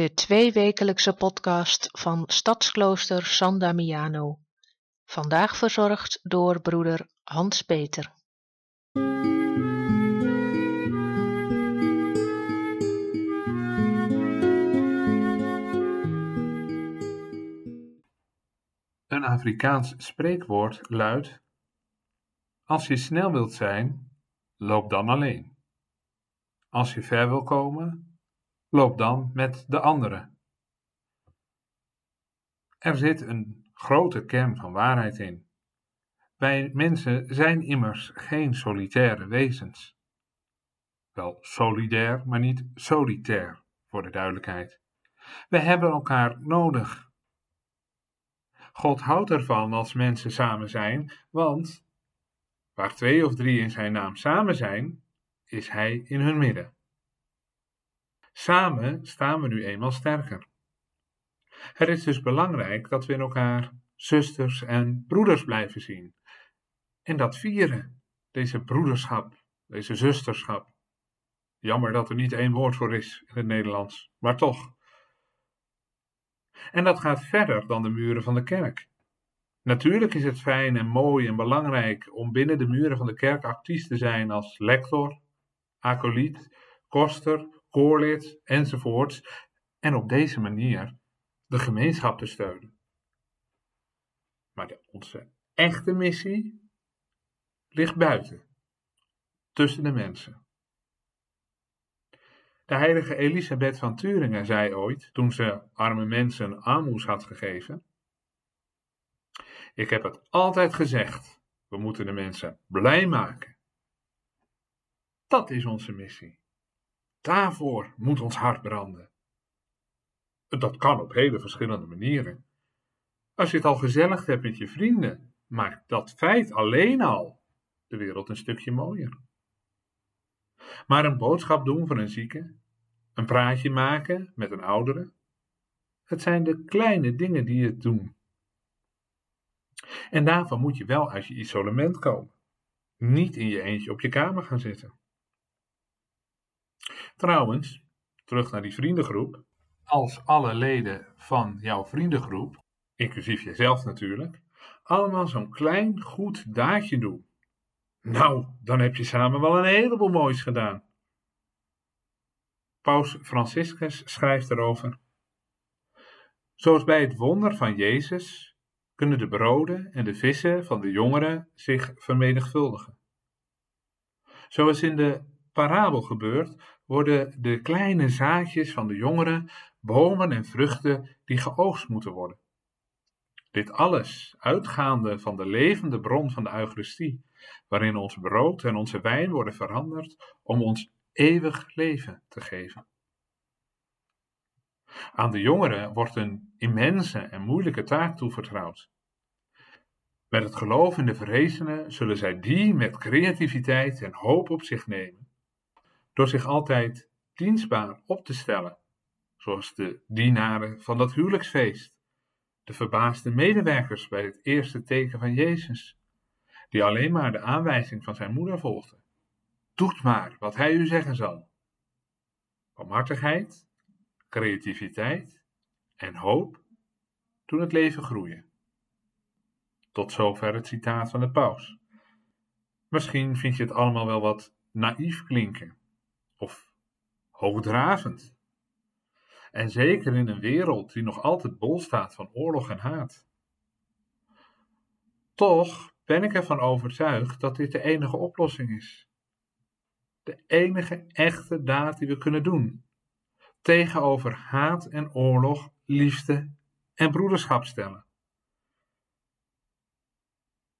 de tweewekelijkse podcast van Stadsklooster San Damiano. Vandaag verzorgd door broeder Hans Peter. Een Afrikaans spreekwoord luidt: Als je snel wilt zijn, loop dan alleen. Als je ver wil komen, loop dan met de anderen. Er zit een grote kern van waarheid in. Wij mensen zijn immers geen solitaire wezens. Wel solidair, maar niet solitair, voor de duidelijkheid. We hebben elkaar nodig. God houdt ervan als mensen samen zijn, want Waar twee of drie in zijn naam samen zijn, is hij in hun midden. Samen staan we nu eenmaal sterker. Het is dus belangrijk dat we in elkaar zusters en broeders blijven zien. En dat vieren, deze broederschap, deze zusterschap. Jammer dat er niet één woord voor is in het Nederlands, maar toch. En dat gaat verder dan de muren van de kerk. Natuurlijk is het fijn en mooi en belangrijk om binnen de muren van de kerk actief te zijn als lector, acoliet, koster, koorlid enzovoorts en op deze manier de gemeenschap te steunen. Maar de, onze echte missie ligt buiten, tussen de mensen. De heilige Elisabeth van Turingen zei ooit, toen ze arme mensen aalmoes had gegeven, ik heb het altijd gezegd. We moeten de mensen blij maken. Dat is onze missie. Daarvoor moet ons hart branden. Dat kan op hele verschillende manieren. Als je het al gezellig hebt met je vrienden, maakt dat feit alleen al de wereld een stukje mooier. Maar een boodschap doen voor een zieke, een praatje maken met een oudere, het zijn de kleine dingen die het doen en daarvoor moet je wel uit je isolement komen. Niet in je eentje op je kamer gaan zitten. Trouwens, terug naar die vriendengroep. Als alle leden van jouw vriendengroep, inclusief jezelf natuurlijk, allemaal zo'n klein goed daadje doen. Nou, dan heb je samen wel een heleboel moois gedaan. Paus Franciscus schrijft erover. Zoals bij het wonder van Jezus kunnen de broden en de vissen van de jongeren zich vermenigvuldigen. Zoals in de parabel gebeurt, worden de kleine zaadjes van de jongeren bomen en vruchten die geoogst moeten worden. Dit alles uitgaande van de levende bron van de Eucharistie, waarin ons brood en onze wijn worden veranderd om ons eeuwig leven te geven. Aan de jongeren wordt een immense en moeilijke taak toevertrouwd. Met het geloof in de verrezenen zullen zij die met creativiteit en hoop op zich nemen, door zich altijd dienstbaar op te stellen, zoals de dienaren van dat huwelijksfeest, de verbaasde medewerkers bij het eerste teken van Jezus, die alleen maar de aanwijzing van zijn moeder volgden. Doet maar wat hij u zeggen zal. Barmhartigheid, creativiteit en hoop doen het leven groeien. Tot zover het citaat van de paus. Misschien vind je het allemaal wel wat naïef klinken hoogdravend. En zeker in een wereld die nog altijd bol staat van oorlog en haat. Toch ben ik ervan overtuigd dat dit de enige oplossing is. De enige echte daad die we kunnen doen. Tegenover haat en oorlog, liefde en broederschap stellen.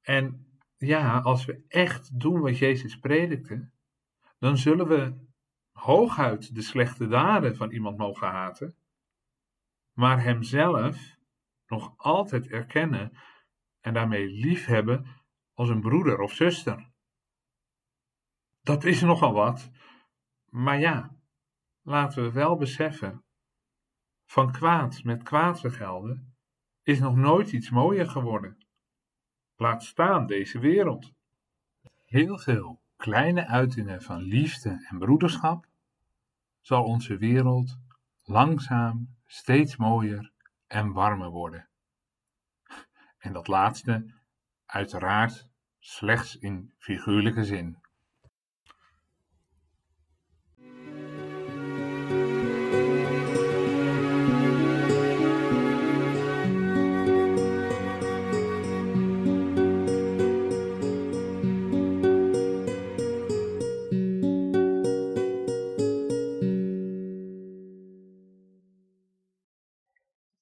En ja, als we echt doen wat Jezus predikte, dan zullen we hooguit de slechte daden van iemand mogen haten, maar hemzelf nog altijd erkennen en daarmee liefhebben als een broeder of zuster. Dat is nogal wat, maar ja, laten we wel beseffen: van kwaad met kwaad vergelden is nog nooit iets mooier geworden. Laat staan deze wereld. Heel veel kleine uitingen van liefde en broederschap zal onze wereld langzaam steeds mooier en warmer worden. En dat laatste uiteraard slechts in figuurlijke zin.